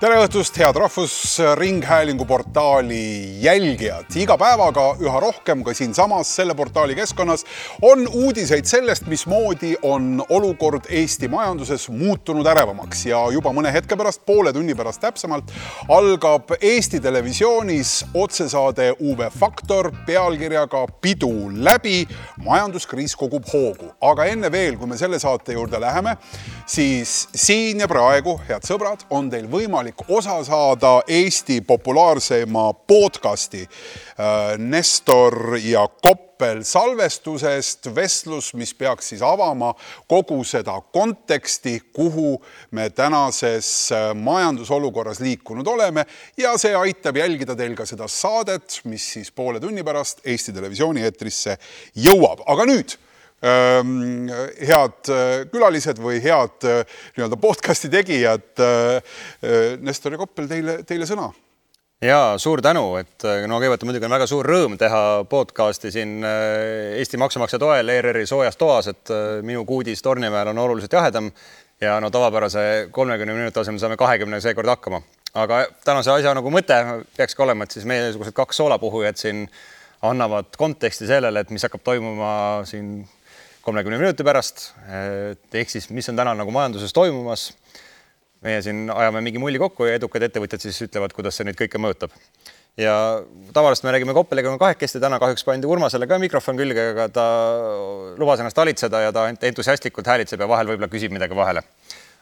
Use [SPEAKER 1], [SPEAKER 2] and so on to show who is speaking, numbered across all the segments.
[SPEAKER 1] tere õhtust, head Rahvusringhäälingu portaali jälgijad. iga päevaga üha rohkem ka siinsamas selle portaali keskkonnas on uudiseid sellest, mismoodi on olukord Eesti majanduses muutunud ärevamaks ja juba mõne hetke pärast, poole tunni pärast täpsemalt, algab Eesti Televisioonis otsesaade UV Faktor pealkirjaga Pidu läbi, majanduskriis kogub hoogu. aga enne veel, kui me selle saate juurde läheme, siis siin ja praegu, head sõbrad, on teil võimalik võimalik osa saada Eesti populaarseima podcasti äh, Nestor ja Koppel salvestusest, vestlus, mis peaks siis avama kogu seda konteksti, kuhu me tänases äh, majandusolukorras liikunud oleme. Ja see aitab jälgida teil ka seda saadet, mis siis poole tunni pärast Eesti Televisiooni eetrisse jõuab, aga nüüd head äh, külalised või head äh, nii-öelda podcast'i tegijad. Äh, Nestor ja Koppel, teile, teile sõna.
[SPEAKER 2] ja suur tänu, et no kõigepealt muidugi on väga suur rõõm teha podcast'i siin Eesti maksumaksja toel ERR-i soojas toas, et minu kuudis Tornimäel on oluliselt jahedam ja no tavapärase kolmekümne minuti asemel saame kahekümne seekord hakkama. aga tänase asja nagu mõte peakski olema, et siis meiesugused kaks soolapuhujat siin annavad konteksti sellele, et mis hakkab toimuma siin kolmekümne minuti pärast. ehk siis, mis on täna nagu majanduses toimumas. meie siin ajame mingi mulli kokku ja edukad ettevõtjad siis ütlevad, kuidas see neid kõike mõjutab. ja tavaliselt me räägime Koppeliga kahekesti, täna kahjuks pandi Urmasele ka mikrofon külge, aga ta lubas ennast talitseda ja ta entusiastlikult häälitseb ja vahel võib-olla küsib midagi vahele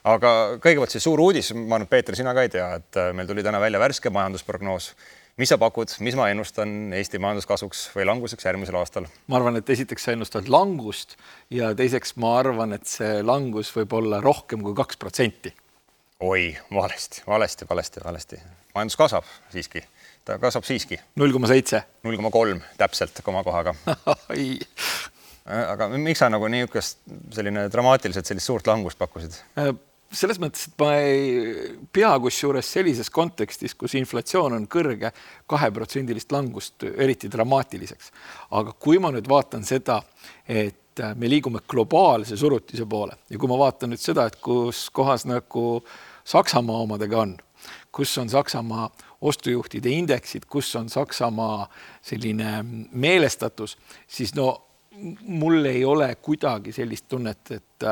[SPEAKER 2] aga kõigepealt siis suur uudis, ma arvan, et Peeter, sina ka ei tea, et meil tuli täna välja värske majandusprognoos mis sa pakud, mis ma ennustan Eesti majanduskasvuks või languseks järgmisel aastal?
[SPEAKER 3] ma arvan, et esiteks sa ennustad langust ja teiseks ma arvan, et see langus võib olla rohkem kui kaks protsenti.
[SPEAKER 2] oi, valesti, valesti, valesti, valesti. majandus kasvab siiski, ta kasvab siiski.
[SPEAKER 3] null koma seitse.
[SPEAKER 2] null koma kolm täpselt komakohaga aga miks sa nagu niisugust selline dramaatiliselt sellist suurt langust pakkusid?
[SPEAKER 3] Selles mõttes, et ma ei pea kusjuures sellises kontekstis, kus inflatsioon on kõrge, kaheprotsendilist langust eriti dramaatiliseks. aga kui ma nüüd vaatan seda, et me liigume globaalse surutise poole ja kui ma vaatan nüüd seda, et kus kohas nagu Saksamaa omadega on, kus on Saksamaa ostujuhtide indeksid, kus on Saksamaa selline meelestatus, siis no mul ei ole kuidagi sellist tunnet, et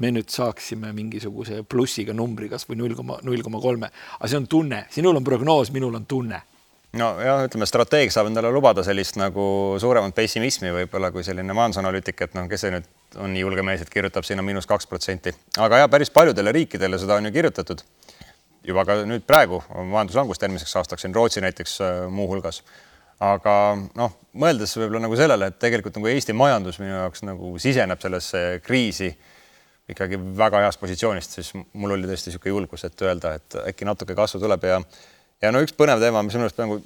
[SPEAKER 3] me nüüd saaksime mingisuguse plussiga numbri, kas või null koma, null koma kolme, aga see on tunne, sinul on prognoos, minul on tunne
[SPEAKER 2] nojah, ütleme strateeg saab endale lubada sellist nagu suuremat pessimismi võib-olla kui selline majandusanalüütik, et noh, kes see nüüd on nii julge mees, et kirjutab sinna miinus kaks protsenti, aga ja päris paljudele riikidele seda on ju kirjutatud. juba ka nüüd praegu on majanduslangust järgmiseks aastaks siin Rootsi näiteks äh, muuhulgas. aga noh, mõeldes võib-olla nagu sellele, et tegelikult nagu Eesti majandus minu jaoks nagu siseneb sellesse kriisi ikkagi väga heast positsioonist, siis mul oli tõesti niisugune julgus, et öelda, et äkki natuke kasvu tuleb ja ja no üks põnev teema, mis minu arust nagu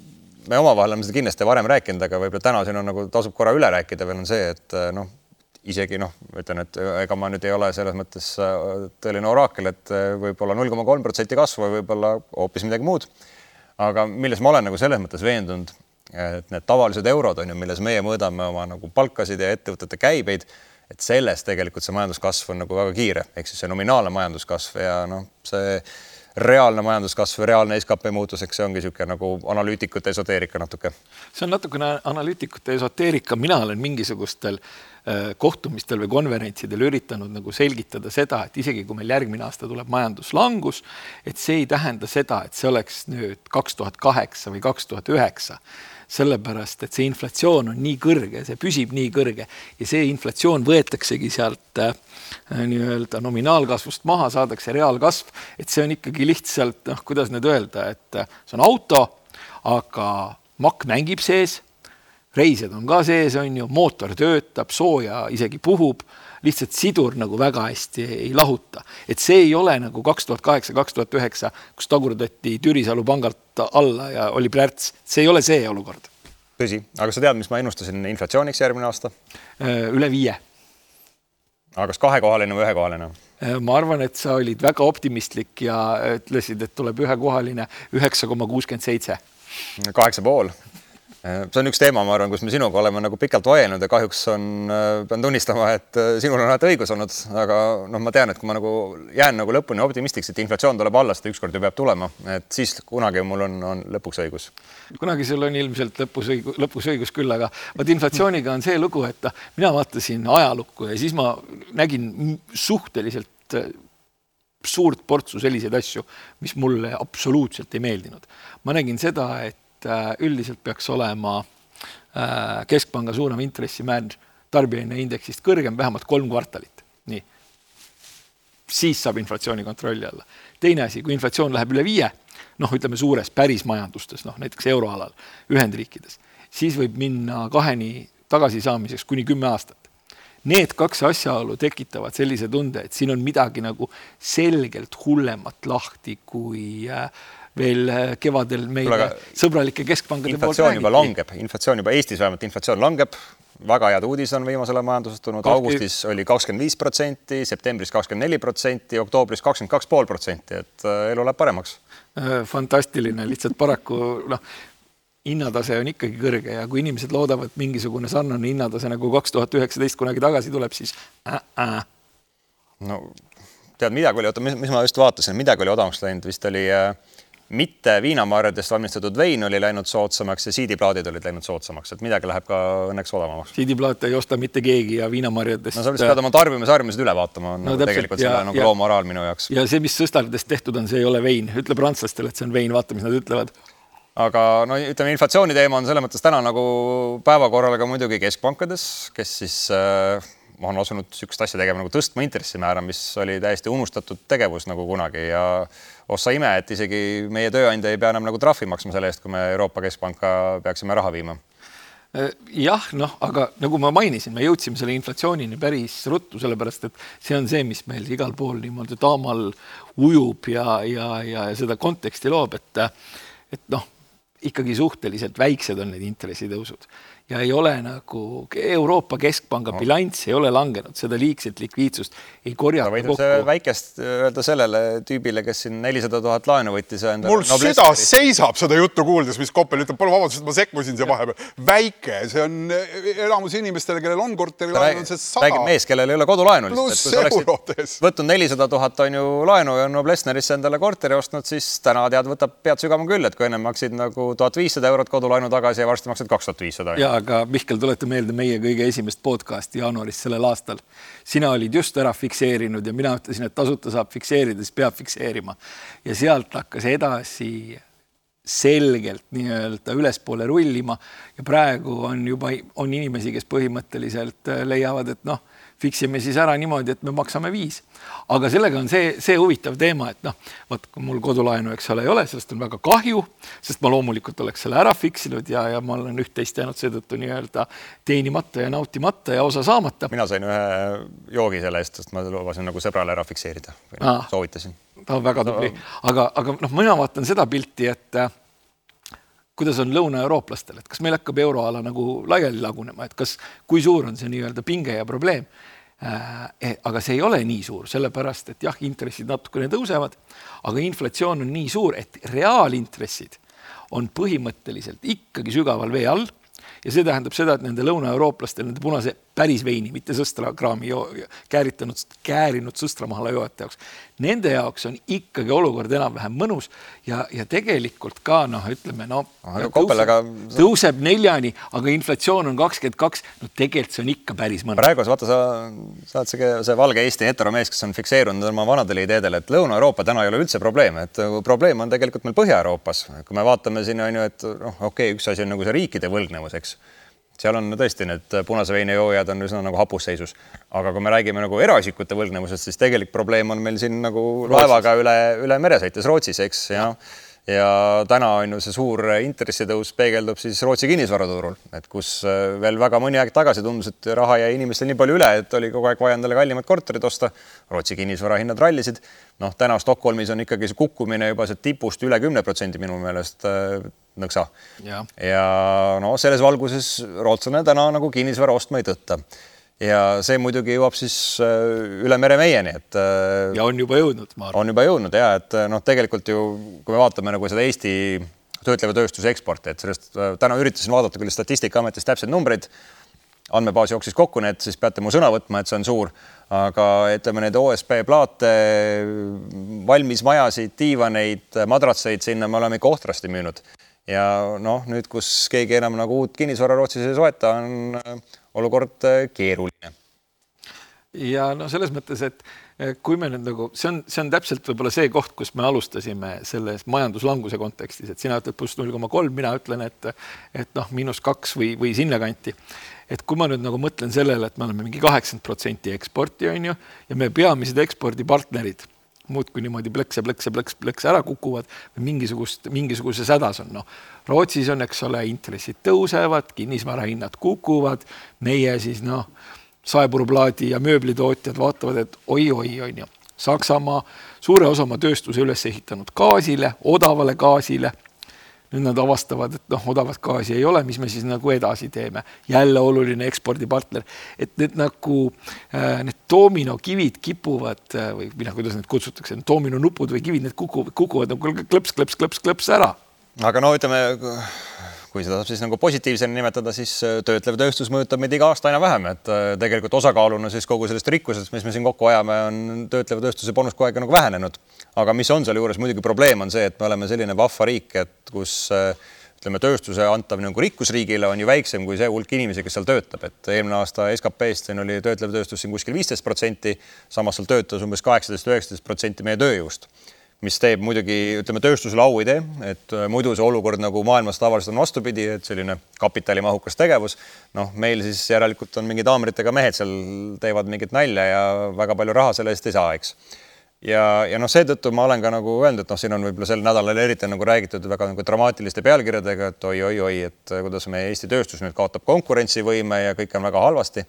[SPEAKER 2] me omavahel oleme seda kindlasti varem rääkinud, aga võib-olla täna siin on nagu tasub korra üle rääkida veel on see, et noh, isegi noh, ütlen, et ega ma nüüd ei ole selles mõttes äh, tõeline oraakel, et võib-olla null koma kolm protsenti kasvu või võib-olla hoopis midagi muud. aga milles ma olen nagu selles mõttes veendunud, et need tavalised eurod on ju, milles meie mõõdame oma nagu palkasid ja ettevõtete käibeid et selles tegelikult see majanduskasv on nagu väga kiire, ehk siis see nominaalne majanduskasv ja noh, see reaalne majanduskasv, reaalne skp muutus, eks see ongi niisugune nagu analüütikute esoteerika natuke.
[SPEAKER 3] see on natukene analüütikute esoteerika, mina olen mingisugustel äh, kohtumistel või konverentsidel üritanud nagu selgitada seda, et isegi kui meil järgmine aasta tuleb majanduslangus, et see ei tähenda seda, et see oleks nüüd kaks tuhat kaheksa või kaks tuhat üheksa sellepärast et see inflatsioon on nii kõrge, see püsib nii kõrge ja see inflatsioon võetaksegi sealt äh, nii-öelda nominaalkasvust maha, saadakse reaalkasv, et see on ikkagi lihtsalt noh, kuidas nüüd öelda, et äh, see on auto, aga makk mängib sees, reisijad on ka sees, on ju, mootor töötab, sooja isegi puhub lihtsalt sidur nagu väga hästi ei lahuta. et see ei ole nagu kaks tuhat kaheksa, kaks tuhat üheksa, kus tagurdati Türisalu pangalt alla ja oli plärts, see ei ole see olukord.
[SPEAKER 2] tõsi, aga sa tead, mis ma ennustasin inflatsiooniks järgmine aasta?
[SPEAKER 3] Äh, üle viie.
[SPEAKER 2] aga kas kahekohaline või ühekohaline?
[SPEAKER 3] Äh, ma arvan, et sa olid väga optimistlik ja ütlesid, et tuleb ühekohaline üheksa koma kuuskümmend seitse.
[SPEAKER 2] kaheksa pool see on üks teema, ma arvan, kus me sinuga oleme nagu pikalt vaielnud ja kahjuks on, äh, pean tunnistama, et äh, sinul on alati õigus olnud, aga noh, ma tean, et kui ma nagu jään nagu lõpuni optimistiks, et inflatsioon tuleb alla, ta ükskord ju peab tulema, et siis kunagi mul on, on lõpuks õigus.
[SPEAKER 3] kunagi sul on ilmselt lõpus õigus, lõpus õigus küll, aga vot inflatsiooniga on see lugu, et mina vaatasin ajalukku ja siis ma nägin suhteliselt äh, suurt portsu selliseid asju, mis mulle absoluutselt ei meeldinud. ma nägin seda, et et äh, üldiselt peaks olema äh, keskpanga suunav intressimäär tarbijahinnaindeksist kõrgem vähemalt kolm kvartalit, nii. siis saab inflatsiooni kontrolli alla. teine asi, kui inflatsioon läheb üle viie, noh, ütleme suures päris majandustes, noh näiteks euroalal, Ühendriikides, siis võib minna kaheni tagasisaamiseks kuni kümme aastat. Need kaks asjaolu tekitavad sellise tunde, et siin on midagi nagu selgelt hullemat lahti kui äh, veel äh, kevadel meile Kulega, sõbralike keskpankade
[SPEAKER 2] inflatsioon juba langeb, inflatsioon juba Eestis vähemalt inflatsioon langeb, väga head uudis on viimasel ajal majanduses tulnud, augustis oli kakskümmend viis protsenti, septembris kakskümmend neli protsenti, oktoobris kakskümmend kaks pool protsenti, et äh, elu läheb paremaks.
[SPEAKER 3] Äh, fantastiline, lihtsalt paraku noh, hinnatase on ikkagi kõrge ja kui inimesed loodavad, mingisugune sarnane hinnatase nagu kaks tuhat üheksateist kunagi tagasi tuleb, siis äh, äh.
[SPEAKER 2] no tead, midagi oli, oota, mis ma just vaatasin, midagi oli odavamaks läinud, vist oli äh, mitte viinamarjadest valmistatud vein oli läinud soodsamaks ja siidiplaadid olid läinud soodsamaks, et midagi läheb ka õnneks odavamaks.
[SPEAKER 3] siidiplaate ei osta mitte keegi ja viinamarjadest.
[SPEAKER 2] no sa lihtsalt pead oma tarbimisharjumused üle vaatama, on no, nagu tegelikult ja, selle nagu loomoraal minu jaoks.
[SPEAKER 3] ja see, mis sõstardest tehtud on, see ei ole vein, ütle prantslastele, et see on vein, vaata, mis nad ütlevad
[SPEAKER 2] aga no ütleme, inflatsiooni teema on selles mõttes täna nagu päevakorral ka muidugi keskpankades, kes siis äh, on asunud niisugust asja tegema nagu tõstma intressimäära, mis oli täiesti unustatud tegevus nagu kunagi ja oh sa ime, et isegi meie tööandja ei pea enam nagu trahvi maksma selle eest, kui me Euroopa Keskpanka peaksime raha viima.
[SPEAKER 3] Äh, jah, noh, aga nagu ma mainisin, me jõudsime selle inflatsioonini päris ruttu, sellepärast et see on see, mis meil igal pool niimoodi taamal ujub ja, ja, ja, ja seda konteksti loob, et et noh, ikkagi suhteliselt väiksed on need intressitõusud ja ei ole nagu Euroopa Keskpanga no. bilanss ei ole langenud, seda liigset likviidsust ei korjata
[SPEAKER 2] kokku. väikest öelda sellele tüübile, kes siin nelisada tuhat laenu võttis.
[SPEAKER 1] mul süda seisab seda juttu kuuldes, mis Koppel ütleb, palun vabandust, et ma sekkusin siia vahepeal. väike, see on elamus inimestele, kellel on korterilaen, on see sada.
[SPEAKER 2] räägib mees, kellel ei ole kodulaenu.
[SPEAKER 1] eurodes.
[SPEAKER 2] võtnud nelisada tuhat on ju laenu ja on Noblessnerisse endale korteri ostnud, siis täna tead, võtab pead sügavama küll, et kui ennem maksid nagu tuhat viissada eurot kodulaenu tagasi ja varsti maksad kaks tuhat viissada.
[SPEAKER 3] ja aga Mihkel, tuleta meelde meie kõige esimest podcast'i jaanuaris sellel aastal. sina olid just ära fikseerinud ja mina ütlesin, et tasuta saab fikseerida, siis peab fikseerima. ja sealt hakkas edasi selgelt nii-öelda ülespoole rullima ja praegu on juba, on inimesi, kes põhimõtteliselt leiavad, et noh fiksime siis ära niimoodi, et me maksame viis. aga sellega on see, see huvitav teema, et noh, vot kui mul kodulaenu, eks ole, ei ole, sellest on väga kahju, sest ma loomulikult oleks selle ära fiksinud ja, ja ma olen üht-teist jäänud seetõttu nii-öelda teenimata ja nautimata ja osa saamata.
[SPEAKER 2] mina sain ühe joogi selle eest, sest ma lubasin nagu sõbrale ära fikseerida, soovitasin.
[SPEAKER 3] ta on väga tubli, aga, aga noh, mina vaatan seda pilti, et kuidas on lõunaeurooplastel, et kas meil hakkab euroala nagu laiali lagunema, et kas, kui suur on see nii-öelda pinge ja probleem äh,. Aga see ei ole nii suur, sellepärast et jah, intressid natukene tõusevad, aga inflatsioon on nii suur, et reaalintressid on põhimõtteliselt ikkagi sügaval vee all. Ja see tähendab seda, et nende lõunaeurooplastel, nende punase päris veini, mitte sõstrakraami kääritanud, käärinud sõstramahala joojate jaoks. Nende jaoks on ikkagi olukord enam-vähem mõnus ja, ja tegelikult ka noh, ütleme no
[SPEAKER 2] Aha, tõuseb, aga...
[SPEAKER 3] tõuseb neljani, aga inflatsioon on kakskümmend kaks. no tegelikult see on ikka päris mõnus.
[SPEAKER 2] praegu vaata, sa, sa oled see, see valge Eesti heteromees, kes on fikseerunud oma vanadele ideedele, et Lõuna-Euroopa täna ei ole üldse probleem, et probleem on tegelikult meil Põhja-Euroopas, kui me vaatame siin on ju, et noh, okei okay,, üks asi on nagu see riikide võlgnevus, eks seal on tõesti need punase veini joojad on üsna nagu hapus seisus. aga kui me räägime nagu eraisikute võlgnevusest, siis tegelik probleem on meil siin nagu laevaga üle, üle mere sõites Rootsis, eks, ja ja täna on ju see suur intressitõus peegeldub siis Rootsi kinnisvaraturul, et kus äh, veel väga mõni aeg tagasi tundus, et raha jäi inimestel nii palju üle, et oli kogu aeg vaja endale kallimat korterit osta. Rootsi kinnisvarahinnad rallisid. noh, täna Stockholmis on ikkagi see kukkumine juba sealt tipust üle kümne protsendi minu meelest äh, nõksa. ja, ja no selles valguses rootslane täna nagu kinnisvara ostma ei tõtta ja see muidugi jõuab siis äh, üle mere meieni, et.
[SPEAKER 3] Äh, ja on juba jõudnud, ma
[SPEAKER 2] arvan. on juba jõudnud ja et äh, noh, tegelikult ju kui me vaatame nagu seda Eesti töötleva tööstuse eksporti, et sellest täna üritasin vaadata küll Statistikaametist täpseid numbreid. andmebaas jooksis kokku need, siis peate mu sõna võtma, et see on suur, aga ütleme neid OSB plaate, valmis majasid, diivaneid, madratseid sinna me oleme ikka ohtrasti müünud. ja noh, nüüd, kus keegi enam nagu uut kinnisvara Rootsis ei soeta, on olukord äh, keeruline.
[SPEAKER 3] ja no selles mõttes, et kui me nüüd nagu, see on, see on täpselt võib-olla see koht, kus me alustasime selles majanduslanguse kontekstis, et sina ütled pluss null koma kolm, mina ütlen, et et noh, miinus kaks või, või sinnakanti. et kui ma nüüd nagu mõtlen sellele, et me oleme mingi kaheksakümmend protsenti eksporti, on ju, ja meie peamised ekspordipartnerid muudkui niimoodi plõks ja plõks ja plõks, plõks ära kukuvad mingisugust, mingisuguses hädas on, noh. Rootsis on, eks ole, intressid tõusevad, kinnisvarahinnad kukuvad, meie siis noh saepuruplaadi ja mööblitootjad vaatavad, et oi-oi, on ju, Saksamaa suure osa oma tööstuse üles ehitanud gaasile, odavale gaasile. Nüüd nad avastavad, et noh, odavat gaasi ei ole, mis me siis nagu edasi teeme. jälle oluline ekspordipartner, et need nagu äh, need doominokivid kipuvad äh, või mina, kuidas neid kutsutakse, doominonupud või kivid, need kukuvad, kukuvad nagu klõps, klõps, klõps, klõps ära.
[SPEAKER 2] aga no ütleme kui seda saab siis nagu positiivsena nimetada, siis äh, töötlev tööstus mõjutab meid iga aasta aina vähem, et tegelikult osakaaluna siis kogu sellest rikkusest, mis me siin kokku ajame, on töötleva tööstuse panus kogu aeg nagu vähenenud. Aga mis on sealjuures muidugi probleem, on see, et me oleme selline vahva riik, et kus äh, ütleme, tööstuse antav nagu rikkus riigile on ju väiksem kui see hulk inimesi, kes seal töötab, et eelmine aasta SKP-st siin oli töötlev tööstus siin kuskil viisteist protsenti, samas seal töötas umbes kaheksateist, üheksateist protsenti meie tööjõust mis teeb muidugi, ütleme tööstusele au ei tee, et äh, muidu see olukord nagu maailmas tavaliselt on vastupidi, et selline kapitalimahukas tegevus. noh, meil siis järelikult on mingid haamritega mehed seal teevad mingit nalja ja väga palju raha selle eest ei saa, eks. Ja, ja noh, seetõttu ma olen ka nagu öelnud, et noh, siin on võib-olla sel nädalal eriti nagu räägitud väga nagu dramaatiliste pealkirjadega, et oi-oi-oi, et kuidas meie Eesti tööstus nüüd kaotab konkurentsivõime ja kõik on väga halvasti.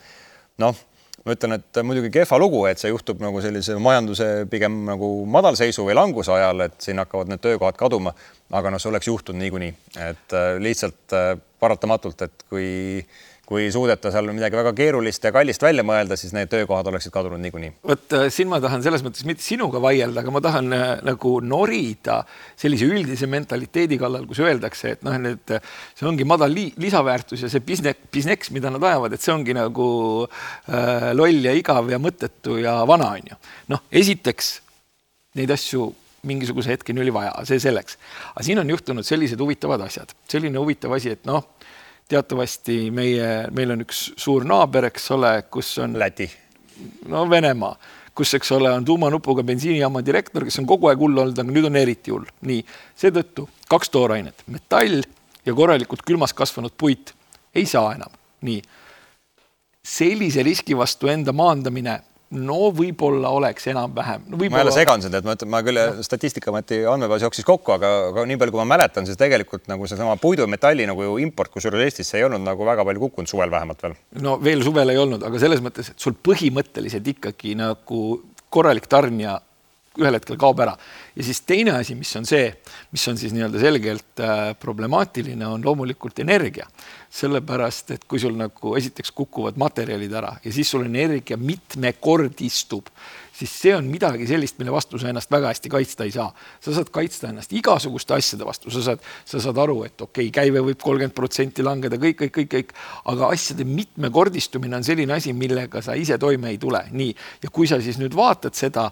[SPEAKER 2] noh ma ütlen, et muidugi kehva lugu, et see juhtub nagu sellise majanduse pigem nagu madalseisu või languse ajal, et siin hakkavad need töökohad kaduma. aga noh, see oleks juhtunud niikuinii, et äh, lihtsalt äh, paratamatult, et kui kui suudeta seal midagi väga keerulist ja kallist välja mõelda, siis need töökohad oleksid kadunud niikuinii.
[SPEAKER 3] vot äh, siin ma tahan selles mõttes mitte sinuga vaielda, aga ma tahan äh, nagu norida sellise üldise mentaliteedi kallal, kus öeldakse, et noh, et see ongi madal li lisaväärtus ja see business, business, mida nad ajavad, et see ongi nagu äh, loll ja igav ja mõttetu ja vana, on ju. noh, esiteks neid asju mingisuguse hetkeni oli vaja, see selleks. aga siin on juhtunud sellised huvitavad asjad, selline huvitav asi, et noh teatavasti meie, meil on üks suur naaber, eks ole, kus on.
[SPEAKER 2] Läti.
[SPEAKER 3] no Venemaa, kus, eks ole, on tuumanupuga bensiinijaama direktor, kes on kogu aeg hull olnud, aga nüüd on eriti hull. nii, seetõttu kaks toorainet, metall ja korralikult külmas kasvanud puit ei saa enam. nii, sellise riski vastu enda maandamine no võib-olla oleks enam-vähem no,.
[SPEAKER 2] ma jälle segan seda, et ma ütlen, ma küll no. Statistikaameti andmebaas jooksis kokku, aga, aga nii palju, kui ma mäletan, siis tegelikult nagu seesama puidu ja metalli nagu import, kusjuures Eestisse ei olnud nagu väga palju kukkunud suvel vähemalt veel.
[SPEAKER 3] no veel suvel ei olnud, aga selles mõttes, et sul põhimõtteliselt ikkagi nagu korralik tarnija ühel hetkel kaob ära. ja siis teine asi, mis on see, mis on siis nii-öelda selgelt äh, problemaatiline, on loomulikult energia. sellepärast, et kui sul nagu esiteks kukuvad materjalid ära ja siis sul energia mitmekordistub, siis see on midagi sellist, mille vastu sa ennast väga hästi kaitsta ei saa. sa saad kaitsta ennast igasuguste asjade vastu, sa saad, sa saad aru, et okei okay,, käive võib kolmkümmend protsenti langeda, kõik, kõik, kõik, kõik, aga asjade mitmekordistumine on selline asi, millega sa ise toime ei tule. nii, ja kui sa siis nüüd vaatad seda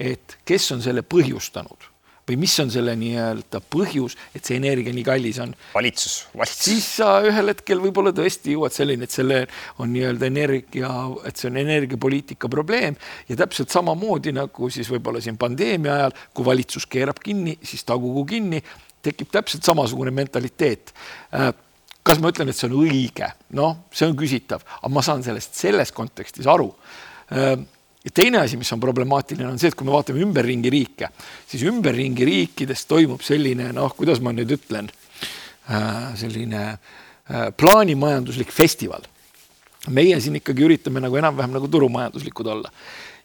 [SPEAKER 3] et kes on selle põhjustanud või mis on selle nii-öelda põhjus, et see energia nii kallis on.
[SPEAKER 2] valitsus, valitsus.
[SPEAKER 3] siis sa ühel hetkel võib-olla tõesti jõuad selleni, et selle on nii-öelda energia, et see on energiapoliitika probleem ja täpselt samamoodi nagu siis võib-olla siin pandeemia ajal, kui valitsus keerab kinni, siis tagugu kinni, tekib täpselt samasugune mentaliteet äh, kas ma ütlen, et see on õige, noh, see on küsitav, aga ma saan sellest selles kontekstis aru äh, ja teine asi, mis on problemaatiline, on see, et kui me vaatame ümberringi riike, siis ümberringi riikides toimub selline noh, kuidas ma nüüd ütlen, äh, selline äh, plaanimajanduslik festival. meie siin ikkagi üritame nagu enam-vähem nagu turumajanduslikud olla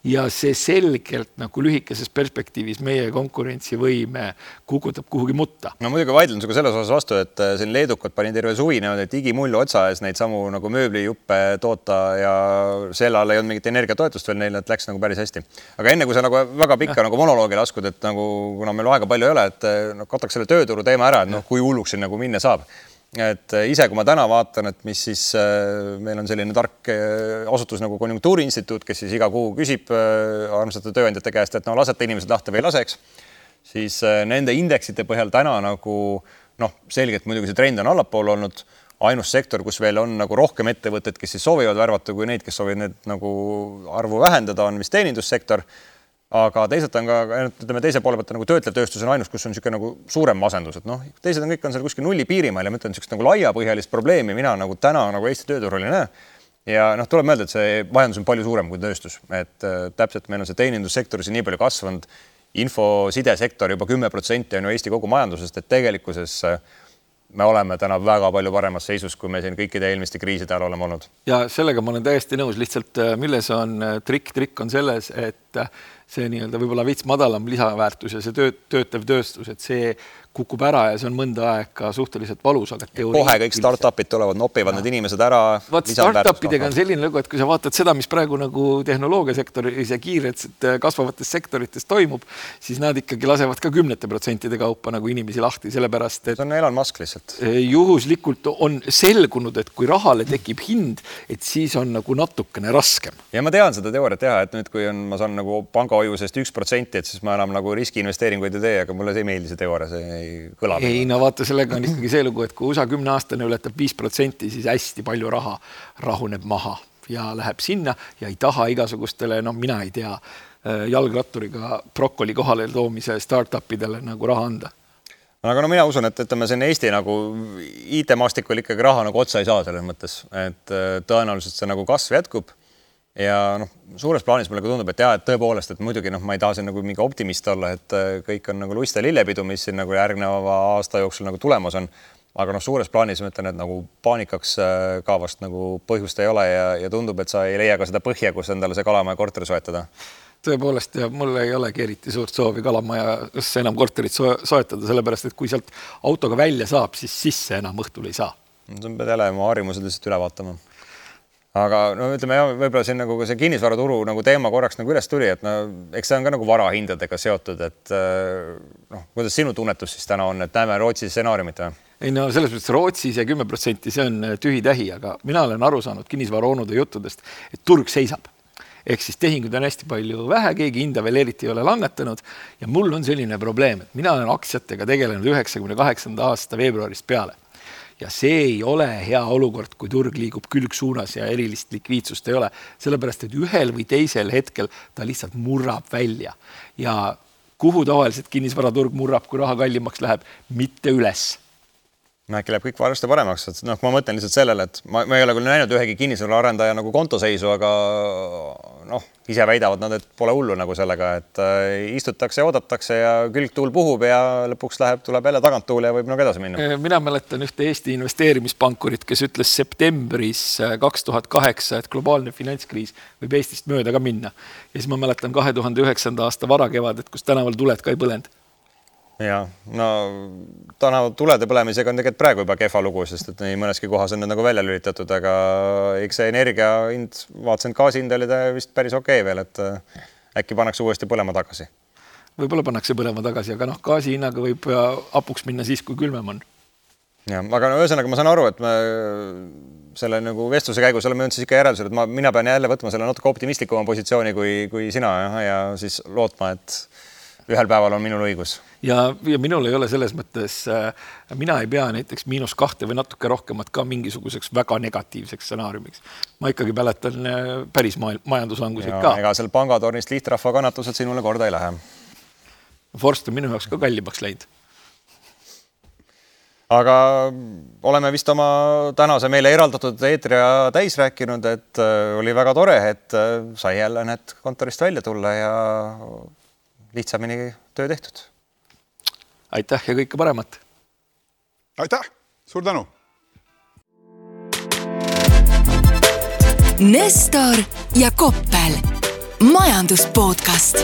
[SPEAKER 3] ja see selgelt nagu lühikeses perspektiivis meie konkurentsivõime kukutab kuhugi mutta.
[SPEAKER 2] no muidugi vaidlen sinuga selles osas vastu, et äh, siin leedukad panin terve suvi niimoodi digimullu otsa ees neid samu nagu mööblijuppe toota ja selle all ei olnud mingit energiatoetust veel neile, et läks nagu päris hästi. aga enne kui sa nagu väga pikka ja. nagu monoloogi laskud, et nagu kuna meil aega palju ei ole, et noh, kataks selle tööturu teema ära, et noh, kui hulluks siin nagu minna saab et äh, ise, kui ma täna vaatan, et mis siis äh, meil on selline tark äh, asutus nagu Konjunktuuriinstituut, kes siis iga kuu küsib armsate tööandjate käest, et no lasete inimesed lahti või ei lase, eks, siis nende indeksite põhjal täna nagu noh, selgelt muidugi see trend on allapoole olnud. ainus sektor, kus veel on nagu rohkem ettevõtteid, kes siis soovivad värvata, kui neid, kes soovivad need nagu arvu vähendada, on vist teenindussektor aga teisalt on ka, ütleme teise poole pealt nagu töötlev tööstus on ainus, kus on niisugune nagu suurem masendus, et noh, teised on kõik on seal kuskil nulli piirimail ja ma ütlen, niisugust nagu laiapõhjalist probleemi mina nagu täna nagu Eesti tööturul ei näe. ja noh, tuleb mõelda, et see majandus on palju suurem kui tööstus, et äh, täpselt meil on see teenindussektor siin nii palju kasvanud, infosidesektor juba kümme protsenti on ju Eesti kogu majandusest, et tegelikkuses äh, me oleme täna väga palju paremas seisus, kui me siin kõikide eelmiste kriiside ajal oleme olnud.
[SPEAKER 3] ja sellega ma olen täiesti nõus, lihtsalt äh, milles on äh, trikk, trikk on selles, et äh, see nii-öelda võib-olla veits madalam lisaväärtus ja see töö, töötlev tööstus, et see kukub ära ja see on mõnda aega suhteliselt valus, aga
[SPEAKER 2] kohe kõik startup'id tulevad, nopivad ja. need inimesed ära.
[SPEAKER 3] vot startup idega on selline lugu, et kui sa vaatad seda, mis praegu nagu tehnoloogiasektoris ja kiirelt kasvavates sektorites toimub, siis nad ikkagi lasevad ka kümnete protsentide kaupa nagu inimesi lahti, sellepärast
[SPEAKER 2] et. see on Elon Musk lihtsalt.
[SPEAKER 3] Eh, juhuslikult on selgunud, et kui rahale tekib hind, et siis on nagu natukene raskem.
[SPEAKER 2] ja ma tean seda teooriat teha, et nüüd, kui on, ma saan nagu pangahoiusest üks protsenti, et siis ma enam nagu riskiinvesteeringuid ei tee, aga mulle see ei meeldi, see teooria, see ei ei kõla.
[SPEAKER 3] ei no vaata, sellega on ikkagi see lugu, et kui USA kümneaastane ületab viis protsenti, siis hästi palju raha rahuneb maha ja läheb sinna ja ei taha igasugustele, noh, mina ei tea, äh, jalgratturiga brokoli kohale toomise startup idele nagu raha anda
[SPEAKER 2] aga no mina usun, et ütleme, siin Eesti nagu IT-maastikul ikkagi raha nagu otsa ei saa selles mõttes, et äh, tõenäoliselt see nagu kasv jätkub ja noh, suures plaanis mulle ka tundub, et ja et tõepoolest, et muidugi noh, ma ei taha siin nagu mingi optimist olla, et äh, kõik on nagu luiste lillepidu, mis siin nagu järgneva aasta jooksul nagu tulemas on. aga noh, suures plaanis ma ütlen, et nagu paanikaks äh, ka vast nagu põhjust ei ole ja, ja tundub, et sa ei leia ka seda põhja, kus endale see kalamaja korter soetada
[SPEAKER 3] tõepoolest ja mul ei olegi eriti suurt soovi kalamajas enam korterit soetada, sellepärast et kui sealt autoga välja saab, siis sisse enam õhtul ei saa.
[SPEAKER 2] sa pead jälle oma harjumused lihtsalt üle vaatama aga no ütleme jah, võib-olla siin nagu see kinnisvaraturu nagu teema korraks nagu üles tuli, et no eks see on ka nagu varahindadega seotud, et äh, noh, kuidas sinu tunnetus siis täna on, et näeme Rootsi stsenaariumit või?
[SPEAKER 3] ei no selles mõttes Rootsis see kümme protsenti, see on äh, tühi-tähi, aga mina olen aru saanud kinnisvaraonude juttudest, et turg seisab ehk siis tehinguid on hästi palju vähe, keegi hinda veel eriti ei ole langetanud ja mul on selline probleem, et mina olen aktsiatega tegelenud üheksakümne kaheksanda aasta veebruarist peale ja see ei ole hea olukord, kui turg liigub külgsuunas ja erilist likviidsust ei ole, sellepärast et ühel või teisel hetkel ta lihtsalt murrab välja. Ja kuhu tavaliselt kinnisvaraturg murrab, kui raha kallimaks läheb, mitte üles
[SPEAKER 2] no äkki läheb kõik varsti paremaks, et noh, ma mõtlen lihtsalt sellele, et ma, ma ei ole küll näinud ühegi kinnisvaraarendaja nagu kontoseisu, aga noh, ise väidavad nad, et pole hullu nagu sellega, et äh, istutakse oodatakse ja külgtuul puhub ja lõpuks läheb, tuleb jälle taganttuul ja võib nagu edasi minna.
[SPEAKER 3] Äh, mina mäletan ühte Eesti investeerimispankurit, kes ütles septembris äh, kaks tuhat kaheksa, et globaalne finantskriis võib Eestist mööda ka minna. ja siis ma mäletan kahe tuhande üheksanda aasta varakevadet, kus tänaval tuled ka ei põlenud
[SPEAKER 2] ja no tänavu tulede põlemisega on tegelikult praegu juba kehva lugu, sest et nii mõneski kohas on need nagu välja lülitatud, aga eks see energia hind, vaatasin, gaasi hind oli vist päris okei okay veel, et äh, äkki pannakse uuesti põlema tagasi.
[SPEAKER 3] võib-olla pannakse põlema tagasi, aga noh, gaasi hinnaga võib hapuks minna siis, kui külmem on.
[SPEAKER 2] ja aga no ühesõnaga ma saan aru, et me selle nagu vestluse käigus oleme jõudnud siis ikka järeldusele, et ma, mina pean jälle võtma selle natuke optimistlikuma positsiooni kui, kui sina ja, ja siis lootma, et ühel päeval on minul õigus.
[SPEAKER 3] ja, ja minul ei ole selles mõttes äh,, mina ei pea näiteks miinus kahte või natuke rohkemat ka mingisuguseks väga negatiivseks stsenaariumiks. ma ikkagi mäletan äh, päris majanduslanguseid ka.
[SPEAKER 2] ega seal pangatornist lihtrahva kannatused sinule korda ei lähe.
[SPEAKER 3] Forst on minu jaoks ka kallimaks läinud
[SPEAKER 2] aga oleme vist oma tänase meile eraldatud eetriaja täis rääkinud, et äh, oli väga tore, et äh, sai jälle need kontorist välja tulla ja lihtsamini töö tehtud.
[SPEAKER 3] aitäh ja kõike paremat.
[SPEAKER 1] aitäh, suur tänu.
[SPEAKER 4] Nestor ja Koppel, majandus podcast